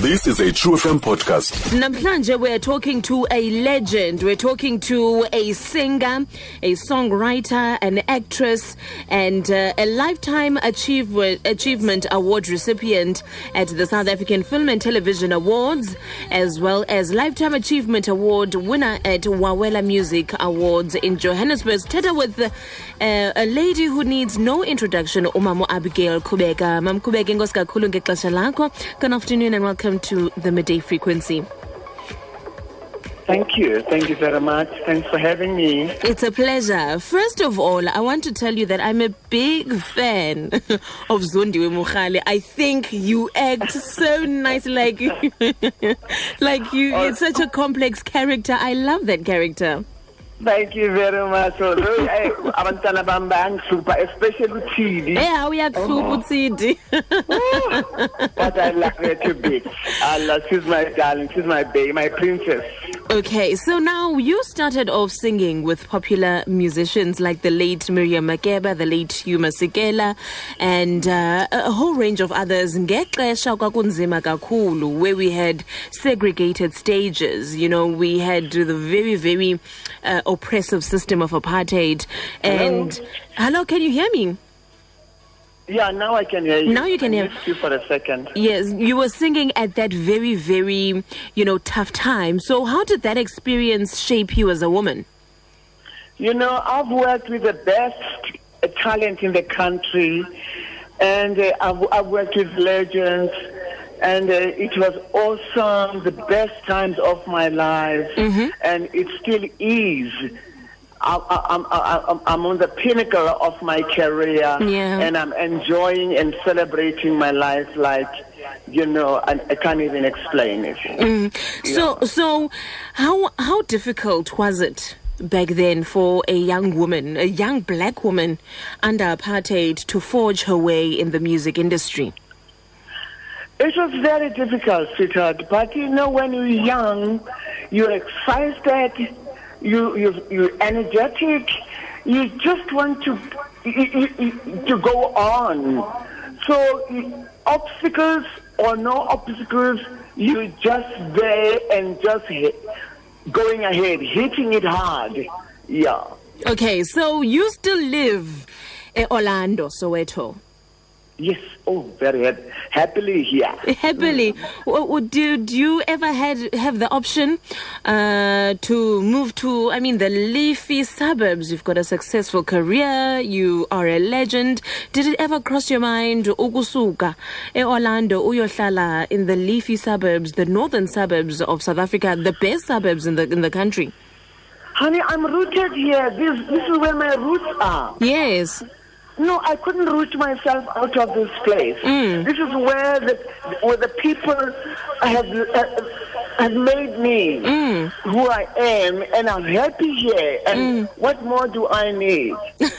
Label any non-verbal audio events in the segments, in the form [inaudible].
This is a Tru FM podcast. Namhlanje we're talking to a legend. We're talking to a singer, a songwriter, an actress, and uh, a lifetime achievement achievement award recipient at the South African Film and Television Awards, as well as lifetime achievement award winner at Wawela Music Awards in Johannesburg. Teta with uh, a lady who needs no introduction, Umamo Abigail Kubeka. Mam Kubeka, ngosi kakhulu ngexesha lakho. Good afternoon and welcome to the midday frequency. Thank you. Thank you very much. Thanks for having me. It's a pleasure. First of all, I want to tell you that I'm a big fan [laughs] of Zondiwe Mukhale. I think you act so nice, like, [laughs] like you. Oh, it's such a complex character. I love that character. Thank you very much. I- eh, abantwana bami bayangihlupha, especially Chidi, Yeah, we are Tsidi. but I love her to bits. Love, she's my darling. She's my baby, my princess. Okay, so now you started off singing with popular musicians like the late Miriam Makeba, the late Hugh Masekela, and uh, a whole range of others. Ngexesha kwakunzima kakhulu, where we had segregated stages. You know, we had the very, very uh, oppressive system of apartheid. And hello, can you hear me? Yeah, now I can hear you. Now you can I hear- you for a second. Yes, you were singing at that very, very, you know, tough time. So, how did that experience shape you as a woman? You know, I've worked with the best talent in the country, and uh, I've, I've worked with legends, and uh, it was awesome, the best times of my life, and it still is. I, I, I'm, I, I'm- I'm on the pinnacle of my career, Yeah. and I'm enjoying and celebrating my life like, you know, I, I can't even explain it. Mm. So, so how how difficult was it back then for a young woman, a young black woman under apartheid, to forge her way in the music industry? It was very difficult, sweetheart. But you know, when you're young, you're excited, you you you're energetic, you just want to to go on. So obstacles or no obstacles, you just there and just going ahead, hitting it hard. Yeah. Okay, so you still live in Orlando, Soweto. Yes. Oh, very hap- happily here. [laughs] Happily, did you ever had have the option uh, to move to? I mean, the leafy suburbs. You've got a successful career. You are a legend. Did it ever cross your mind ukusuka e Orlando uyohlala in the leafy suburbs, the northern suburbs of South Africa, the best suburbs in the in the country? Honey, I'm rooted here. This this is where my roots are. Yes. No, I couldn't root myself out of this place. This is where the where the people have uh, have made me who I am, and I'm happy here. And what more do I need? [laughs]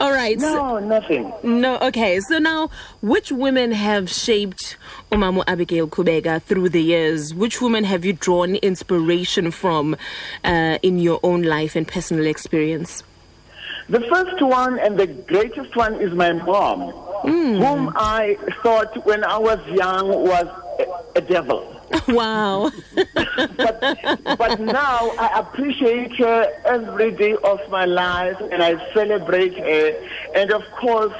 All right. so- No, nothing. No, okay. So now, which women have shaped Umamu Abigail Kubeka through the years? Which women have you drawn inspiration from uh, in your own life and personal experience? The first one and the greatest one is my mom, hmm. whom I thought when I was young was a, a devil. [laughs] wow. but but now I appreciate her every day of my life and I celebrate her. And of course,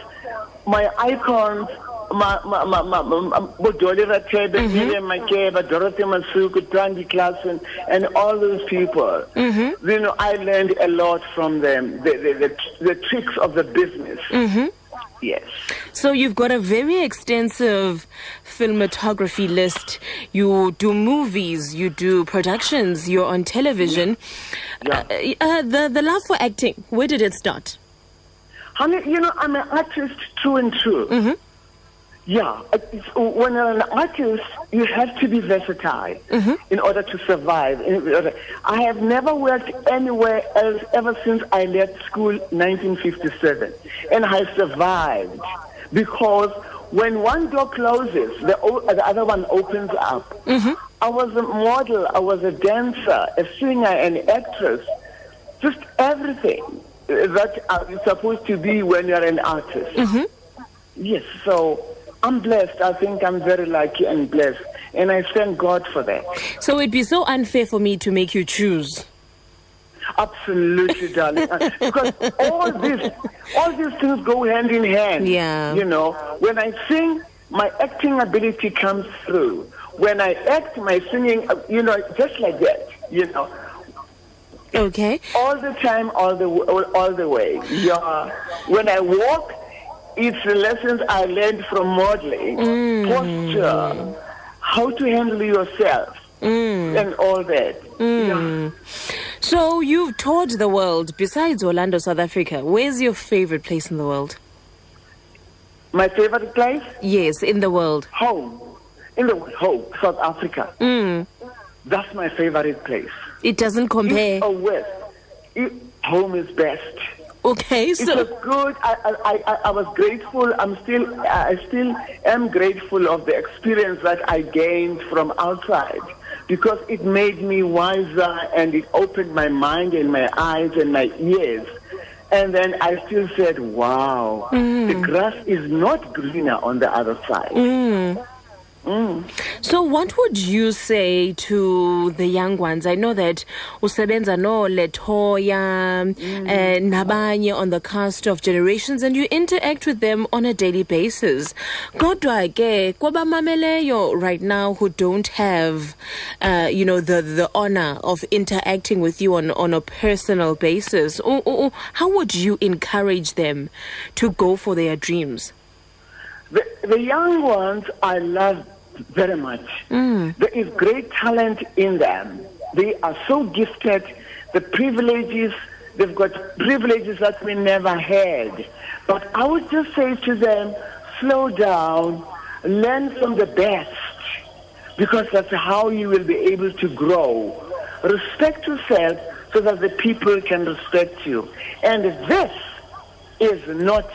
my icons, Bodoli Rathebe, Miriam Makeba, Dorothy Masuku, Thandi Klaasen, and all those people. You know, I learned a lot from them, the, the, the, the tricks of the business. Yes. So you've got a very extensive filmography list. You do movies, you do productions, you're on television. Yeah. Uh, uh, the the love for acting. Where did it start? Honey, you know, I'm an artist true and true. Yeah, it's, uh, when uh, you're an artist, you have to be versatile mm-hmm. in order to survive. I have never worked anywhere else ever since I left school 1957, and I survived because when one door closes, the, o- uh, the other one opens up. Mm-hmm. I was a model, I was a dancer, a singer, an actress, just everything that uh, is supposed to be when you're an artist. Mm-hmm. Yes, so I'm blessed. I think I'm very lucky and blessed. And I thank God for that. So it'd be so unfair for me to make you choose. Absolutely, darling. [laughs] Because all this, all these things go hand in hand. Yeah. You know, when I sing, my acting ability comes through. When I act, my singing, uh, you know, just like that. You know, Okay. all the time, all the all, all the way. Yeah. When I walk, it's the lessons I learned from modeling, mm. posture, how to handle yourself, mm. and all that. Mm. Yeah. So you've toured the world. Besides Orlando, South Africa, where's your favorite place in the world? My favorite place, Yes, in the world. home, in the home, South Africa. That's my favorite place. It doesn't compare. East or west, home is best. Okay, so It was good. I, I, I, I was grateful. I'm still, I still am grateful of the experience that I gained from outside because it made me wiser and it opened my mind and my eyes and my ears. And then I still said, wow, the mm. grass is not greener on the other side. Mm. So what would you say to the young ones? I know that usebenza no Letoya uh, nabanye on the cast of Generations and you interact with them on a daily basis. Kodwa ke kwabamameleyo right now who don't have uh, you know the the honor of interacting with you on on a personal basis. How would you encourage them to go for their dreams? The, the young ones I love very much. Mm. There is great talent in them. They are so gifted. The privileges, they've got privileges that we never had. But I would just say to them, slow down, learn from the best, because that's how you will be able to grow. Respect yourself so that the people can respect you. And this is not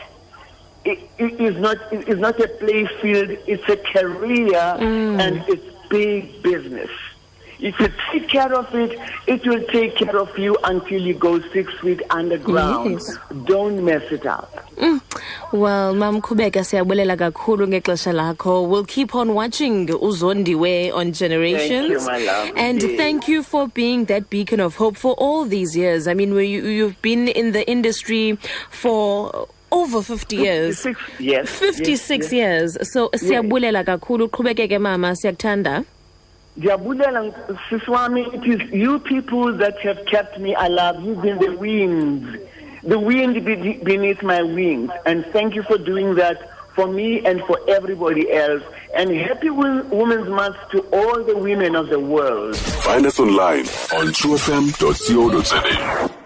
it, it is not it is not a play field. It's a career mm. and it's big business. If you take care of it, it will take care of you until you go six feet underground. Yes. Don't mess it up. Mm. Well, Mam Kubeka siyabulela kakhulu ngexesha lakho. We'll keep on watching Uzondiwe on Generations. my love. And thank you for being that beacon of hope for all these years. I mean, you, you've been in the industry for over 50 years. 56 yes. 56 yes, yes. years. So siyabulela kakhulu. Qhubekeke mama, siyakuthanda. Diabulela, Siswami, it is you people that have kept me alive. You've been the wind, the wind beneath my wings. And thank you for doing that for me and for everybody else. And happy Women's Month to all the women of the world. Find us online on trufm.co.za.